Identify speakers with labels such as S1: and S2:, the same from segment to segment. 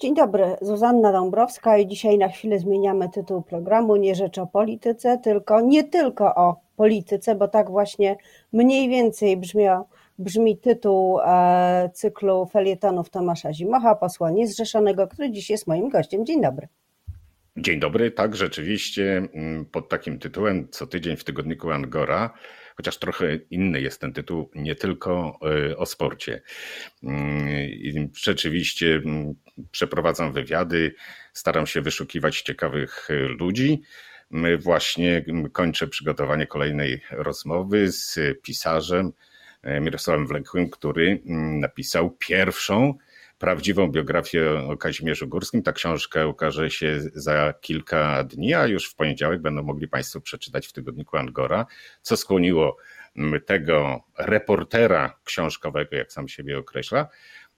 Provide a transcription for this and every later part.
S1: Dzień dobry, Zuzanna Dąbrowska i dzisiaj na chwilę zmieniamy tytuł programu. Nie rzecz o polityce, tylko nie tylko o polityce, bo tak właśnie mniej więcej brzmi tytuł e, cyklu felietonów Tomasza Zimocha, posła niezrzeszonego, który dziś jest moim gościem. Dzień dobry.
S2: Dzień dobry, tak rzeczywiście mm, pod takim tytułem co tydzień w tygodniku Angora chociaż trochę inny jest ten tytuł, nie tylko e, o sporcie. Mm, rzeczywiście mm, przeprowadzam wywiady, staram się wyszukiwać ciekawych e, ludzi. Właśnie kończę przygotowanie kolejnej rozmowy z pisarzem Mirosławem Wlekłym, który napisał pierwszą prawdziwą biografię o Kazimierzu Górskim. Ta książka ukaże się za kilka dni, a już w poniedziałek będą mogli Państwo przeczytać w tygodniku Angora, co skłoniło tego reportera książkowego, jak sam siebie określa,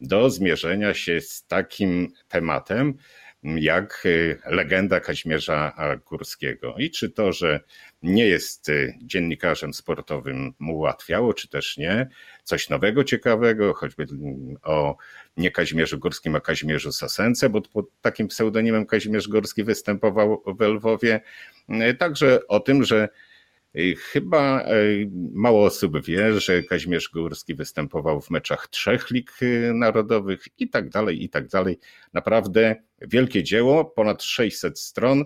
S2: do zmierzenia się z takim tematem, jak y, legenda Kazimierza Górskiego. I czy to, że nie jest y, dziennikarzem sportowym mu ułatwiało, czy też nie, coś nowego, ciekawego, choćby o nie Kazimierzu Górskim, a Kazimierzu Sasence, bo pod takim pseudonimem Kazimierz Górski występował w Lwowie. Y, także o tym, że Chyba mało osób wie, że Kazimierz Górski występował w meczach trzech lig e, narodowych i tak dalej, i tak dalej. Naprawdę wielkie dzieło, ponad 600 stron,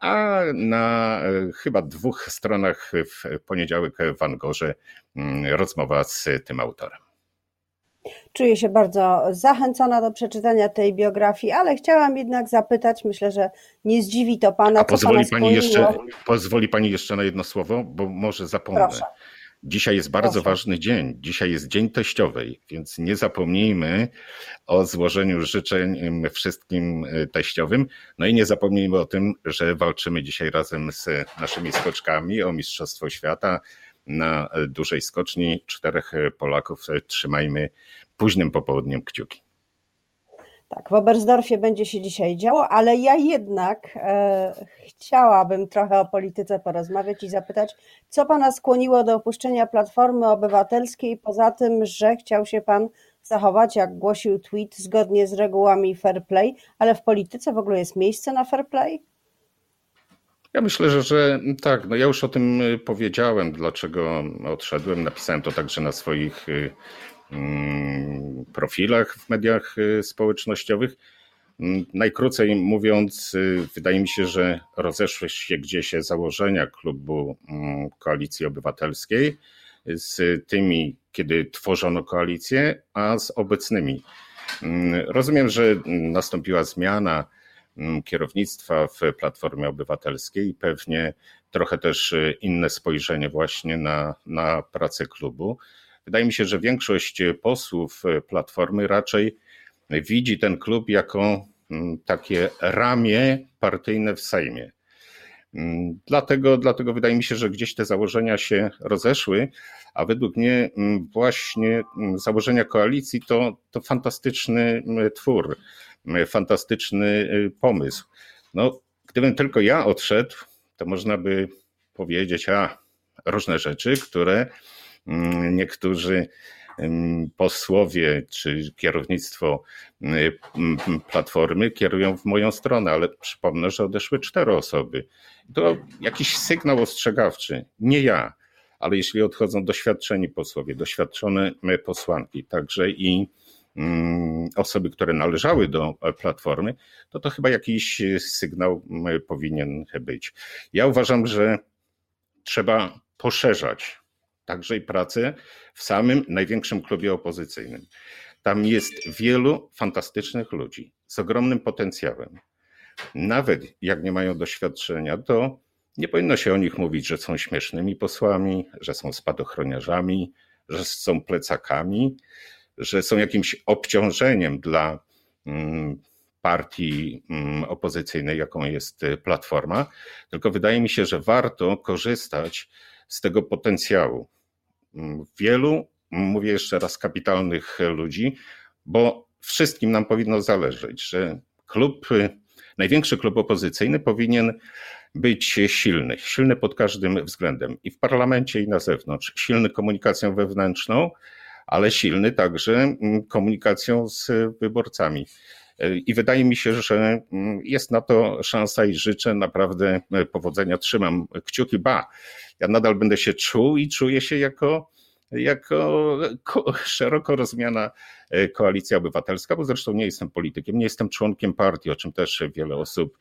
S2: a na e, chyba dwóch stronach w poniedziałek w Angorze mm, rozmowa z tym autorem.
S1: Czuję się bardzo zachęcona do przeczytania tej biografii, ale chciałam jednak zapytać, myślę, że nie zdziwi to Pana. A
S2: pozwoli,
S1: pana pani
S2: jeszcze, pozwoli Pani jeszcze na jedno słowo, bo może zapomnę. Proszę. Dzisiaj jest bardzo Proszę. ważny dzień. Dzisiaj jest Dzień Teściowej, więc nie zapomnijmy o złożeniu życzeń wszystkim e, teściowym. No i nie zapomnijmy o tym, że walczymy dzisiaj razem z naszymi skoczkami o Mistrzostwo Świata na dużej skoczni. Czterech Polaków trzymajmy późnym popołudniem kciuki.
S1: Tak, w Oberstdorfie będzie się dzisiaj działo, ale ja jednak e, chciałabym trochę o polityce porozmawiać i zapytać, co Pana skłoniło do opuszczenia Platformy Obywatelskiej, poza tym, że chciał się Pan zachować, jak głosił tweet, zgodnie z regułami fair play, ale w polityce w ogóle jest miejsce na fair play?
S2: Ja myślę, że, że tak. No ja już o tym y, powiedziałem, dlaczego odszedłem. Napisałem to także na swoich y, mm, profilach w mediach y, społecznościowych. Mm, najkrócej mówiąc, wydaje mi się, że rozeszły się gdzieś założenia klubu mm, Koalicji Obywatelskiej z tymi, kiedy tworzono koalicję, a z obecnymi. Rozumiem, że nastąpiła zmiana kierownictwa w Platformie Obywatelskiej i pewnie trochę też y, inne spojrzenie właśnie na, na pracę klubu. Wydaje mi się, że większość posłów Platformy raczej widzi ten klub jako mm, takie ramię partyjne w Sejmie. Mm, dlatego, dlatego wydaje mi się, że gdzieś te założenia się rozeszły, a według mnie właśnie założenia koalicji to, to fantastyczny twór fantastyczny y, pomysł. No, gdybym tylko ja odszedł, to można by powiedzieć, a różne rzeczy, które mm, niektórzy mm, posłowie czy kierownictwo y, platformy kierują w moją stronę, ale przypomnę, że odeszły cztery osoby. To jakiś sygnał ostrzegawczy, nie ja, ale jeśli odchodzą doświadczeni posłowie, doświadczone posłanki, także i osoby, które należały do platformy, to to chyba jakiś sygnał mm, powinien być. Ja uważam, że trzeba poszerzać także i pracę w samym największym klubie opozycyjnym. Tam jest wielu fantastycznych ludzi z ogromnym potencjałem. Nawet jak nie mają doświadczenia, to nie powinno się o nich mówić, że są śmiesznymi posłami, że są spadochroniarzami, że są plecakami że są jakimś obciążeniem dla mm, partii mm, opozycyjnej, jaką jest Platforma, tylko wydaje mi się, że warto korzystać z tego potencjału. Mm, wielu, mówię jeszcze raz, kapitalnych ludzi, bo wszystkim nam powinno zależeć, że klub, największy klub opozycyjny powinien być silny, silny pod każdym względem i w parlamencie, i na zewnątrz, silny komunikacją wewnętrzną, ale silny także mm, komunikacją z wyborcami. I wydaje mi się, że mm, jest na to szansa i życzę naprawdę powodzenia. Trzymam kciuki, ba, ja nadal będę się czuł i czuję się jako, jako szeroko rozumiana koalicja obywatelska, bo zresztą nie jestem politykiem, nie jestem członkiem partii, o czym też wiele osób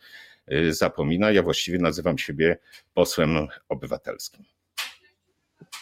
S2: zapomina. Ja właściwie nazywam siebie posłem obywatelskim.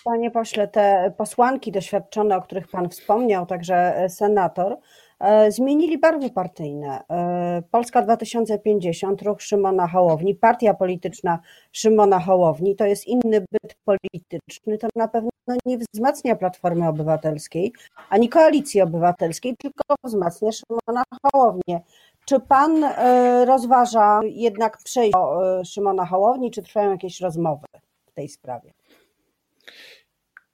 S1: Panie pośle, te posłanki doświadczone, o których Pan wspomniał, także senator, e, zmienili barwy partyjne. E, Polska 2050, ruch Szymona Hołowni, partia polityczna Szymona Hołowni to jest inny byt polityczny, to na pewno nie wzmacnia Platformy Obywatelskiej ani Koalicji Obywatelskiej, tylko wzmacnia Szymona Hołownię. Czy pan e, rozważa jednak przejść do Szymona Hołowni, czy trwają jakieś rozmowy w tej sprawie?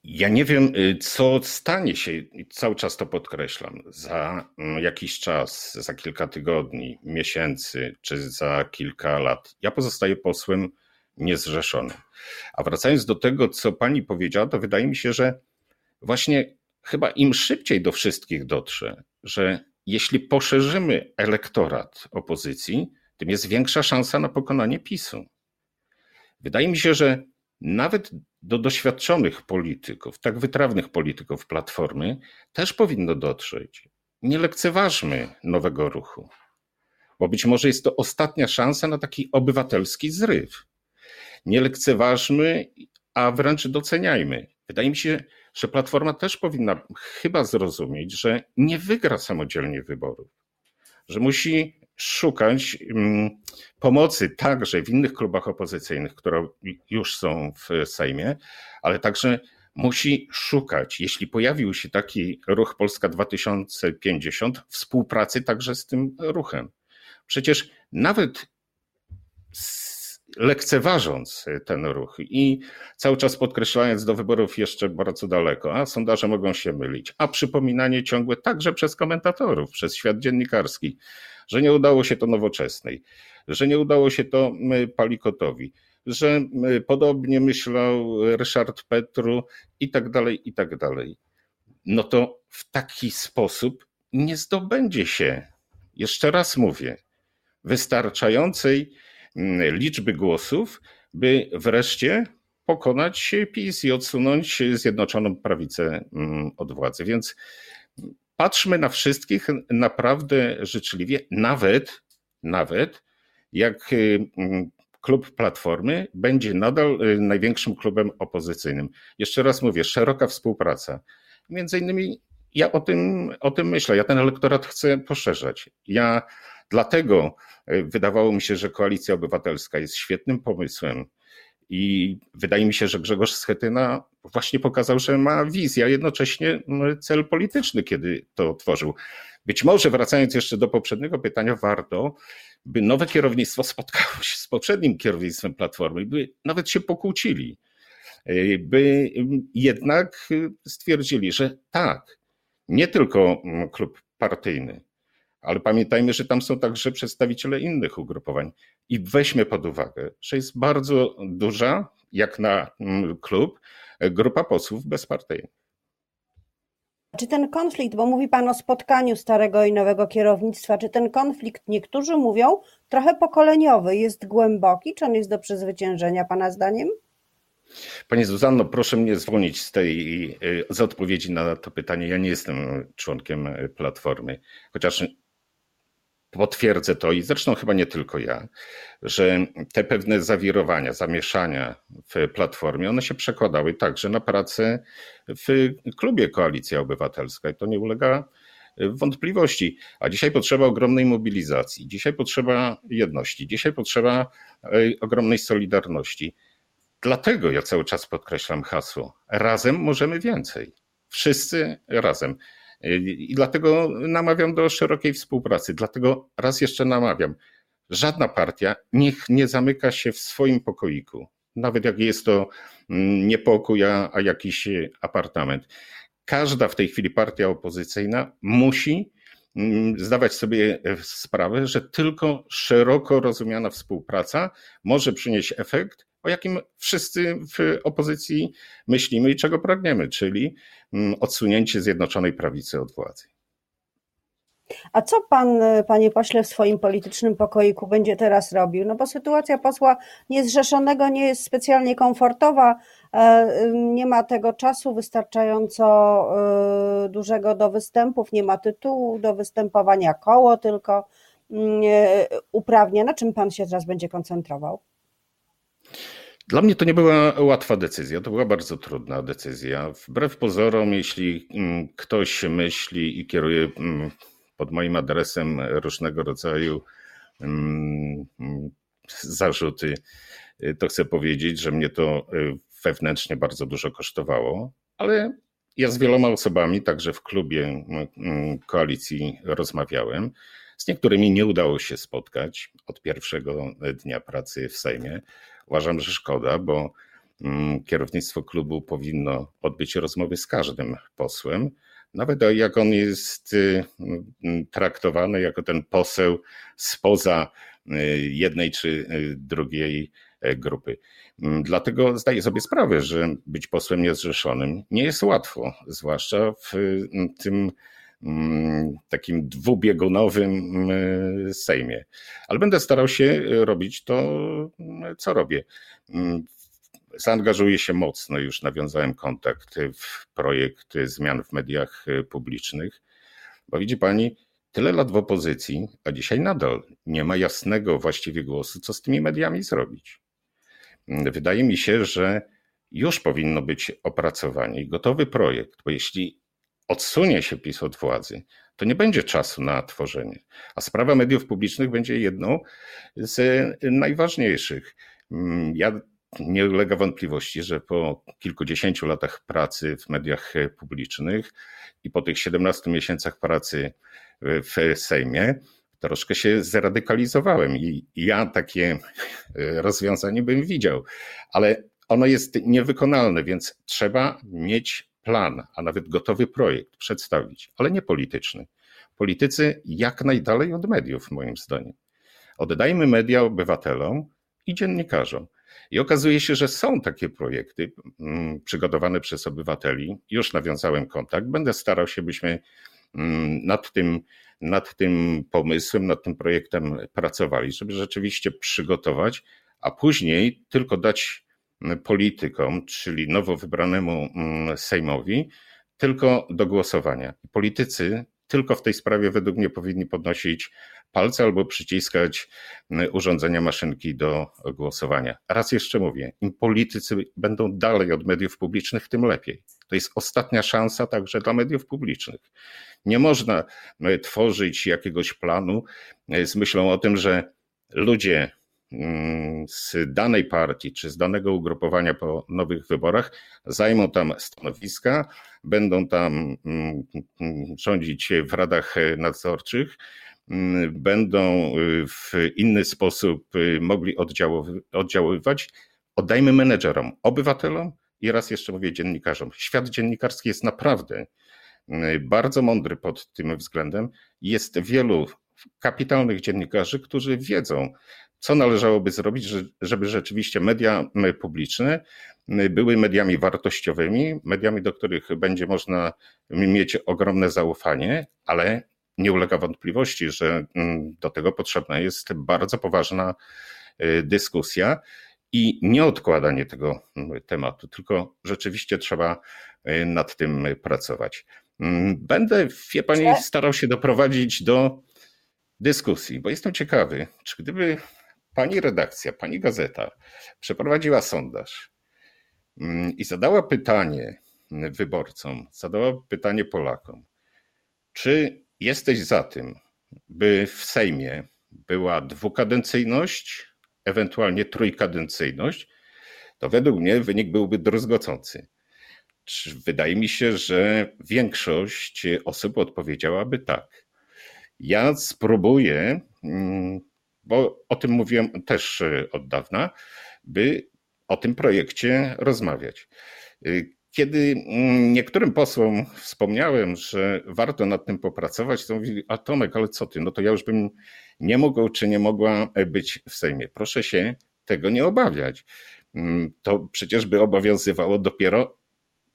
S2: Ja nie wiem, y, co stanie się, cały czas to podkreślam, za mm, jakiś czas, za kilka tygodni, miesięcy czy za kilka lat. Ja pozostaję posłem niezrzeszonym. A wracając do tego, co pani powiedziała, to wydaje mi się, że właśnie chyba im szybciej do wszystkich dotrze, że jeśli poszerzymy elektorat opozycji, tym jest większa szansa na pokonanie PiSu. Wydaje mi się, że nawet do doświadczonych polityków, tak wytrawnych polityków Platformy, też powinno dotrzeć. Nie lekceważmy nowego ruchu, bo być może jest to ostatnia szansa na taki obywatelski zryw. Nie lekceważmy, a wręcz doceniajmy. Wydaje mi się, że Platforma też powinna chyba zrozumieć, że nie wygra samodzielnie wyborów, że musi szukać mm, pomocy także w innych klubach opozycyjnych, które już są w Sejmie, ale także musi szukać, jeśli pojawił się taki ruch Polska 2050, współpracy także z tym ruchem. Przecież nawet lekceważąc ten ruch i cały czas podkreślając do wyborów jeszcze bardzo daleko, a sondaże mogą się mylić, a przypominanie ciągłe także przez komentatorów, przez świat dziennikarski, że nie udało się to nowoczesnej, że nie udało się to Palikotowi, że podobnie myślał Ryszard Petru i tak dalej, i tak dalej. No to w taki sposób nie zdobędzie się, jeszcze raz mówię, wystarczającej liczby głosów, by wreszcie pokonać PiS i odsunąć Zjednoczoną Prawicę od władzy. Więc patrzmy na wszystkich naprawdę życzliwie, nawet, nawet jak y, mm, klub Platformy będzie nadal y, największym klubem opozycyjnym. Jeszcze raz mówię, szeroka współpraca. Między innymi ja o tym, o tym myślę. Ja ten elektorat chcę poszerzać. Ja dlatego y, wydawało mi się, że Koalicja Obywatelska jest świetnym pomysłem i wydaje mi się, że Grzegorz Schetyna właśnie pokazał, że ma wizję, a jednocześnie no, cel polityczny, kiedy to tworzył. Być może wracając jeszcze do poprzedniego pytania, warto, by nowe kierownictwo spotkało się z poprzednim kierownictwem Platformy, by nawet się pokłócili, by jednak stwierdzili, że tak, nie tylko klub partyjny, ale pamiętajmy, że tam są także przedstawiciele innych ugrupowań. I weźmy pod uwagę, że jest bardzo duża, jak na mm, klub, grupa posłów bezpartyjnych.
S1: Czy ten konflikt, bo mówi Pan o spotkaniu starego i nowego kierownictwa, czy ten konflikt, niektórzy mówią, trochę pokoleniowy, jest głęboki, czy on jest do przezwyciężenia Pana zdaniem?
S2: Pani Zuzanno, proszę mnie zwolnić z tej y, z odpowiedzi na to pytanie. Ja nie jestem członkiem Platformy, chociaż potwierdzę to i zresztą chyba nie tylko ja, że te pewne zawirowania, zamieszania w Platformie, one się przekładały także na pracę w klubie Koalicja Obywatelska i to nie ulega wątpliwości. A dzisiaj potrzeba ogromnej mobilizacji, dzisiaj potrzeba jedności, dzisiaj potrzeba e, ogromnej solidarności. Dlatego ja cały czas podkreślam hasło: razem możemy więcej. Wszyscy razem. I dlatego namawiam do szerokiej współpracy. Dlatego raz jeszcze namawiam. Żadna partia niech nie zamyka się w swoim pokoiku, nawet jak jest to mm, nie pokój, a, a jakiś apartament. Każda w tej chwili partia opozycyjna musi mm, zdawać sobie sprawę, że tylko szeroko rozumiana współpraca może przynieść efekt, o jakim wszyscy w opozycji myślimy i czego pragniemy, czyli mm, odsunięcie Zjednoczonej Prawicy od władzy.
S1: A co pan, panie pośle, w swoim politycznym pokoiku będzie teraz robił? No bo sytuacja posła niezrzeszonego nie jest specjalnie komfortowa, e, nie ma tego czasu wystarczająco e, dużego do występów, nie ma tytułu do występowania, koło tylko mm, e, uprawnia. Na czym pan się teraz będzie koncentrował?
S2: Dla mnie to nie była łatwa decyzja, to była bardzo trudna decyzja. Wbrew pozorom, jeśli mm, ktoś myśli i kieruje mm, pod moim adresem różnego rodzaju mm, zarzuty, to chcę powiedzieć, że mnie to y, wewnętrznie bardzo dużo kosztowało, ale ja z wieloma osobami, także w klubie koalicji rozmawiałem. Z niektórymi nie udało się spotkać od pierwszego dnia pracy w Sejmie. Uważam, że szkoda, bo mm, kierownictwo klubu powinno odbyć rozmowy z każdym posłem, nawet jak on jest y, mm, traktowany jako ten poseł spoza y, jednej czy y, drugiej grupy. Mm, dlatego zdaję sobie sprawę, że być posłem niezrzeszonym nie jest łatwo, zwłaszcza w tym takim dwubiegunowym Sejmie. Ale będę starał się robić to, co robię. Zaangażuję się mocno, już nawiązałem kontakt w projekt zmian w mediach publicznych, bo widzi pani, tyle lat w opozycji, a dzisiaj nadal nie ma jasnego właściwie głosu, co z tymi mediami zrobić. Wydaje mi się, że już powinno być opracowanie i gotowy projekt, bo jeśli odsunie się PiS od władzy, to nie będzie czasu na tworzenie. A sprawa mediów publicznych będzie jedną z najważniejszych. Mm, ja nie ulega wątpliwości, że po kilkudziesięciu latach pracy w mediach publicznych i po tych 17 miesiącach pracy w Sejmie, troszkę się zradykalizowałem i ja takie rozwiązanie bym widział, ale ono jest niewykonalne, więc trzeba mieć plan, a nawet gotowy projekt przedstawić, ale nie polityczny. Politycy jak najdalej od mediów, moim zdaniem. Oddajmy media obywatelom i dziennikarzom. I okazuje się, że są takie projekty mm, przygotowane przez obywateli. Już nawiązałem kontakt. Będę starał się, byśmy mm, nad tym, nad tym pomysłem, nad tym projektem pracowali, żeby rzeczywiście przygotować, a później tylko dać politykom, czyli nowo wybranemu mm, Sejmowi, tylko do głosowania. Politycy tylko w tej sprawie według mnie powinni podnosić palce albo przyciskać mm, urządzenia maszynki do głosowania. Raz jeszcze mówię, im politycy będą dalej od mediów publicznych, tym lepiej. To jest ostatnia szansa także dla mediów publicznych. Nie można e, tworzyć jakiegoś planu z myślą o tym, że ludzie Mm, z danej partii czy z danego ugrupowania po nowych wyborach zajmą tam stanowiska, będą tam mm, rządzić w radach nadzorczych, mm, będą w inny sposób y, mogli oddziaływać. Oddajmy menedżerom, obywatelom i raz jeszcze mówię dziennikarzom. Świat dziennikarski jest naprawdę bardzo mądry pod tym względem. Jest wielu kapitalnych dziennikarzy, którzy wiedzą, co należałoby zrobić, żeby rzeczywiście media publiczne były mediami wartościowymi, mediami, do których będzie można mieć ogromne zaufanie, ale nie ulega wątpliwości, że do tego potrzebna jest bardzo poważna y, dyskusja i nie odkładanie tego tematu, tylko rzeczywiście trzeba y, nad tym pracować. Będę, wie Pani, starał się doprowadzić do dyskusji, bo jestem ciekawy, czy gdyby pani redakcja, pani gazeta przeprowadziła sondaż mm, i zadała pytanie wyborcom, zadała pytanie Polakom, czy jesteś za tym, by w Sejmie była dwukadencyjność, ewentualnie trójkadencyjność, to według mnie wynik byłby druzgocący. Wydaje mi się, że większość osób odpowiedziałaby tak. Ja spróbuję mm, bo o tym mówiłem też e, od dawna, by o tym projekcie rozmawiać. E, kiedy mm, niektórym posłom wspomniałem, że warto nad tym popracować, to mówili, a Tomek, ale co ty, no to ja już bym nie mógł czy nie mogła być w Sejmie. Proszę się tego nie obawiać. Mm, to przecież by obowiązywało dopiero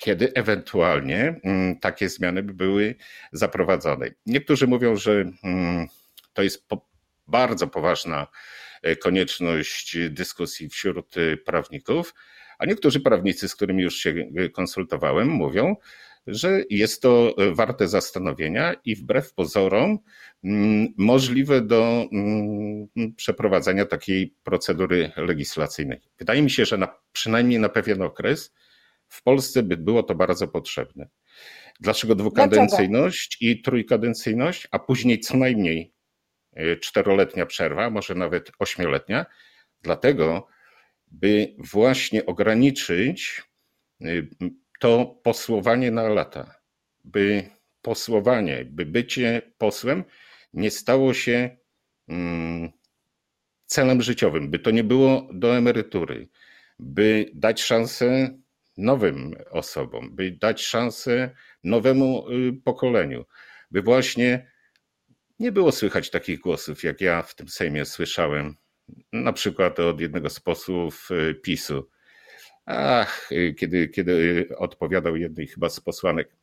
S2: kiedy ewentualnie mm, takie zmiany by były zaprowadzone. Niektórzy mówią, że mm, to jest bardzo poważna e, konieczność dyskusji wśród e, prawników, a niektórzy prawnicy, z którymi już się konsultowałem, mówią, że jest to warte zastanowienia i wbrew pozorom mm, możliwe do przeprowadzenia takiej procedury legislacyjnej. Wydaje mi się, że na, przynajmniej na pewien okres w Polsce by było to bardzo potrzebne. Dlaczego dwukadencyjność Dlaczego? i trójkadencyjność, a później co najmniej e, czteroletnia przerwa, może nawet ośmioletnia? Dlatego, by właśnie ograniczyć e, to posłowanie na lata, by posłowanie, by bycie posłem nie stało się mm, celem życiowym, by to nie było do emerytury, by dać szansę nowym osobom, by dać szansę nowemu y, pokoleniu, by właśnie nie było słychać takich głosów, jak ja w tym Sejmie słyszałem, na przykład od jednego z posłów y, PiSu. Ach, y, kiedy, kiedy odpowiadał jednej chyba z posłanek.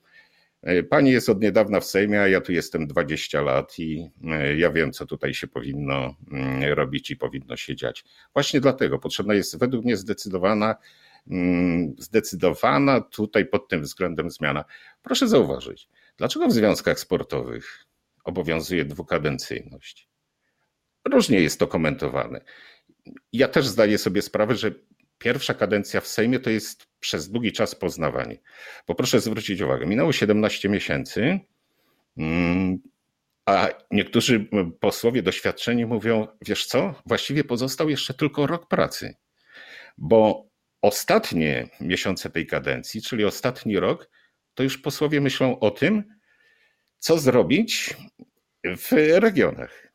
S2: Pani jest od niedawna w Sejmie, a ja tu jestem 20 lat i ja wiem, co tutaj się powinno mm, robić i powinno się dziać. Właśnie dlatego potrzebna jest według mnie zdecydowana zdecydowana tutaj pod tym względem zmiana. Proszę zauważyć, dlaczego w związkach sportowych obowiązuje dwukadencyjność? Różnie jest to komentowane. Ja też zdaję sobie sprawę, że pierwsza kadencja w Sejmie to jest przez długi czas poznawanie. Bo proszę zwrócić uwagę, minęło 17 miesięcy, mm, a niektórzy posłowie doświadczeni mówią, wiesz co, właściwie pozostał jeszcze tylko rok pracy, bo ostatnie miesiące tej kadencji, czyli ostatni rok, to już posłowie myślą o tym, co zrobić w regionach,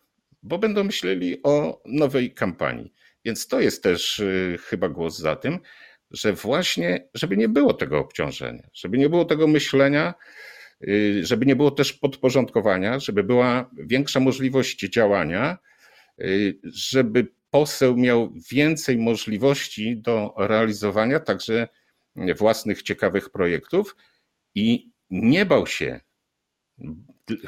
S2: bo będą myśleli o nowej kampanii. Więc to jest też y, chyba głos za tym, że właśnie, żeby nie było tego obciążenia, żeby nie było tego myślenia, y, żeby nie było też podporządkowania, żeby była większa możliwość działania, y, żeby poseł miał więcej możliwości do realizowania także własnych ciekawych projektów i nie bał się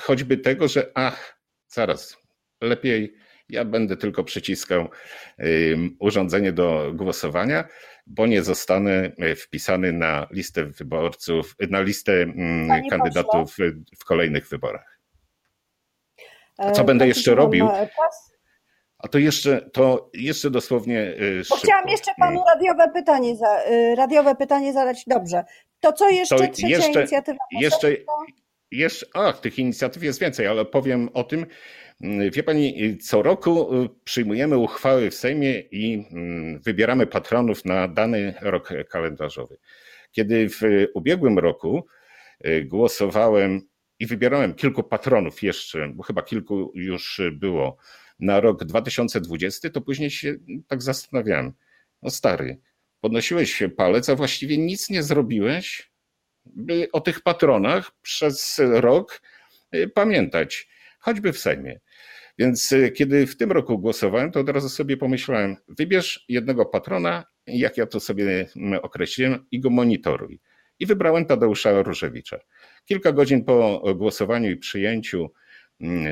S2: choćby tego, że ach, zaraz, lepiej ja będę tylko przyciskał urządzenie do głosowania, bo nie zostanę wpisany na listę wyborców, na listę Panie kandydatów pośle. w kolejnych wyborach. Co e, będę jeszcze robił? Czas? A to jeszcze, to jeszcze dosłownie.
S1: Y, Bo chciałam jeszcze panu radiowe pytanie, za, y, radiowe pytanie zadać. Dobrze. To co jeszcze to trzecia jeszcze, inicjatywa?
S2: Jeszcze, jeszcze, ach, tych inicjatyw jest więcej, ale powiem o tym. Mm, wie pani, co roku y, przyjmujemy uchwały w Sejmie i mm, wybieramy patronów na dany rok kalendarzowy. Kiedy w ubiegłym roku głosowałem i wybierałem kilku patronów jeszcze, bo chyba kilku już było na rok 2020, to później się tak zastanawiałem. No stary, podnosiłeś palec, a właściwie nic nie zrobiłeś, by o tych patronach przez rok y, pamiętać, choćby w Sejmie. Więc y, kiedy w tym roku głosowałem, to od razu sobie pomyślałem, wybierz jednego patrona, jak ja to sobie mm, określiłem, i go monitoruj. I wybrałem Tadeusza Różewicza. Kilka godzin po głosowaniu i przyjęciu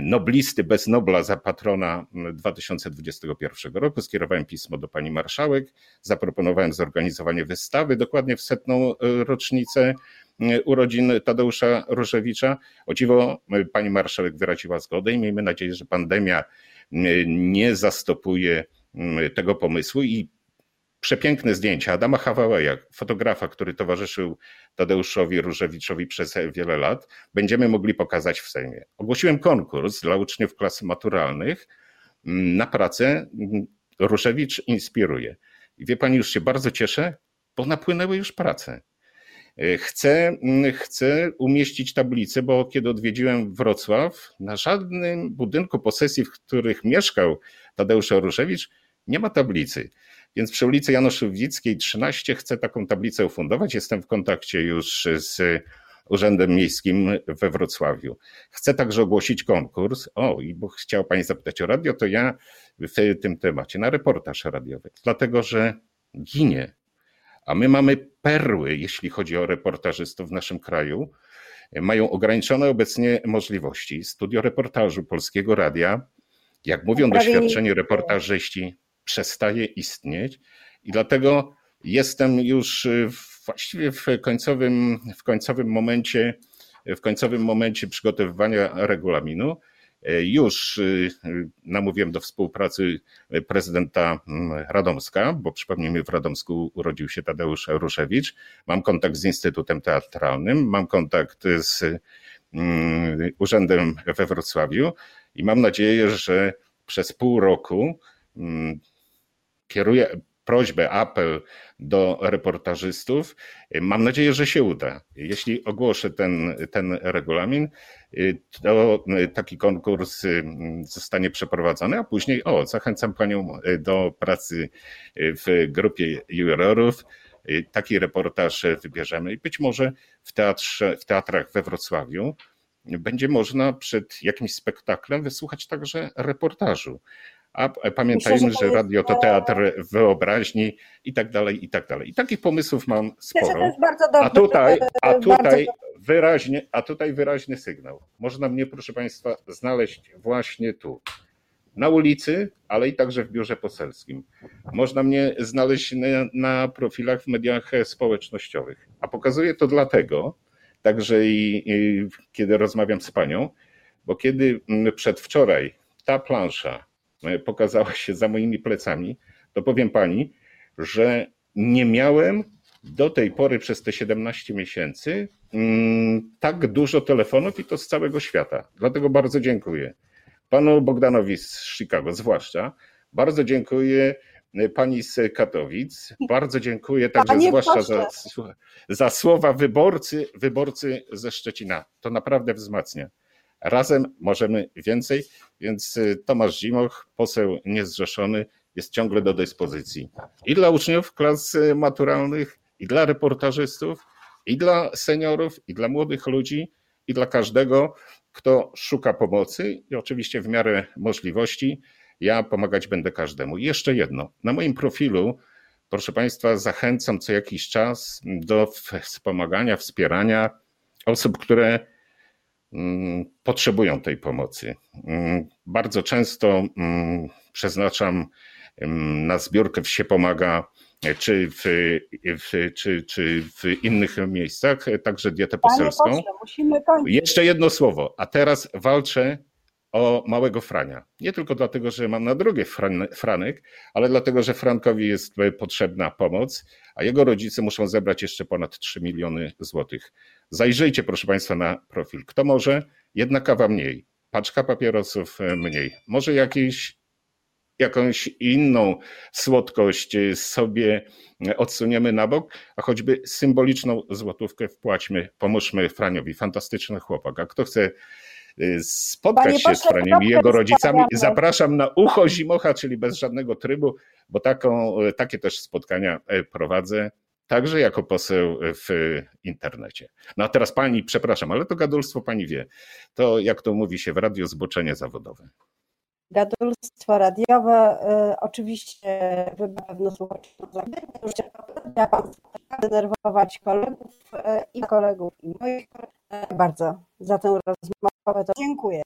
S2: noblisty bez Nobla za patrona 2021 roku. Skierowałem pismo do pani marszałek, zaproponowałem zorganizowanie wystawy dokładnie w setną e, rocznicę e, urodzin Tadeusza Różewicza. O dziwo e, pani marszałek wyraziła zgodę i miejmy nadzieję, że pandemia nie zastopuje tego pomysłu i przepiękne zdjęcia Adama Hawałeja, fotografa, który towarzyszył Tadeuszowi Różewiczowi przez wiele lat, będziemy mogli pokazać w Sejmie. Ogłosiłem konkurs dla uczniów klas maturalnych mm, na pracę mm, Różewicz inspiruje. I wie pani, już się bardzo cieszę, bo napłynęły już prace. E, chcę, mm, chcę umieścić tablicę, bo kiedy odwiedziłem Wrocław, na żadnym budynku posesji, w których mieszkał Tadeusz Różewicz, nie ma tablicy. Więc przy ulicy Janoszowickiej 13 chcę taką tablicę ufundować. Jestem w kontakcie już z Urzędem Miejskim we Wrocławiu. Chcę także ogłosić konkurs. O, i bo chciała Pani zapytać o radio, to ja w tym temacie na reportaż radiowy, dlatego że ginie. A my mamy perły, jeśli chodzi o reportażystów w naszym kraju. Mają ograniczone obecnie możliwości. Studio reportażu Polskiego Radia, jak mówią doświadczeni reportażyści, przestaje istnieć i dlatego jestem już y, właściwie w końcowym, w końcowym momencie, w końcowym momencie przygotowywania regulaminu. E, Już y, namówiłem do współpracy prezydenta mm, Radomska, bo przypomnijmy, w Radomsku urodził się Tadeusz Ruszewicz. Mam kontakt z Instytutem Teatralnym, mam kontakt z mm, urzędem we Wrocławiu i mam nadzieję, że przez pół roku mm, kieruję prośbę, apel do reportażystów. Mam nadzieję, że się uda. Jeśli ogłoszę ten, ten regulamin, to taki konkurs zostanie przeprowadzony, a później, o, zachęcam Panią do pracy w grupie jurorów. Taki reportaż wybierzemy i być może w, teatrze, w teatrach we Wrocławiu będzie można przed jakimś spektaklem wysłuchać także reportażu. A pamiętajmy,
S1: Myślę, że
S2: że radio to teatr wyobraźni i tak dalej, i tak dalej. I takich pomysłów mam sporo. A tutaj, a
S1: bardzo
S2: tutaj wyraźnie, a tutaj wyraźny sygnał. Można mnie, proszę Państwa, znaleźć właśnie tu. Na ulicy, ale i także w biurze poselskim. Można mnie znaleźć na, profilach w mediach społecznościowych. A pokazuję to dlatego, także i, i kiedy rozmawiam z panią, bo kiedy przedwczoraj ta plansza e, pokazała się za moimi plecami, to powiem pani, że nie miałem do tej pory przez te 17 miesięcy mm, tak dużo telefonów i to z całego świata. Dlatego bardzo dziękuję. Panu Bogdanowi z Chicago zwłaszcza. Bardzo dziękuję e, pani z Katowic. Bardzo dziękuję także
S1: Panie
S2: zwłaszcza za, za słowa wyborcy, wyborcy ze Szczecina. To naprawdę wzmacnia. Razem możemy więcej, więc y, Tomasz Zimoch, poseł niezrzeszony, jest ciągle do dyspozycji. I dla uczniów klas y, maturalnych, i dla reportażystów, i dla seniorów, i dla młodych ludzi, i dla każdego, kto szuka pomocy i oczywiście w miarę możliwości ja pomagać będę każdemu. I jeszcze jedno. Na moim profilu, proszę Państwa, zachęcam co jakiś czas do wspomagania, wspierania osób, które potrzebują tej pomocy. Mm, Bardzo często mm, przeznaczam mm, na zbiórkę w się pomaga czy w, w, czy, czy w innych miejscach, także dietę poselską.
S1: pośle.
S2: Jeszcze jedno słowo, a teraz walczę o małego Frania. Nie tylko dlatego, że mam na drugie Fran, Franek, ale dlatego, że Frankowi jest potrzebna pomoc, a jego rodzice muszą zebrać jeszcze ponad 3 miliony złotych. Zajrzyjcie, proszę Państwa, na profil. Kto może? Jedna kawa mniej, paczka papierosów e, mniej, może jakiś jakąś inną słodkość e, sobie odsuniemy na bok, a choćby symboliczną złotówkę wpłaćmy, pomóżmy Franiowi. Fantastyczny chłopak. A kto chce spotkać
S1: Panie
S2: się z
S1: pośle,
S2: Franiem i jego rodzicami, zapraszam na ucho Zimocha, czyli bez żadnego trybu, bo taką, takie też spotkania e, prowadzę. Także jako poseł w internecie. No a teraz pani, przepraszam, ale to gadulstwo pani wie. To jak to mówi się w radiu, zboczenie zawodowe.
S1: Gadulstwo radiowe. Y, oczywiście na pewno słuchacie. Ja pan denerwować kolegów y, i kolegów i moich. Y, bardzo za tę rozmowę. Dziękuję.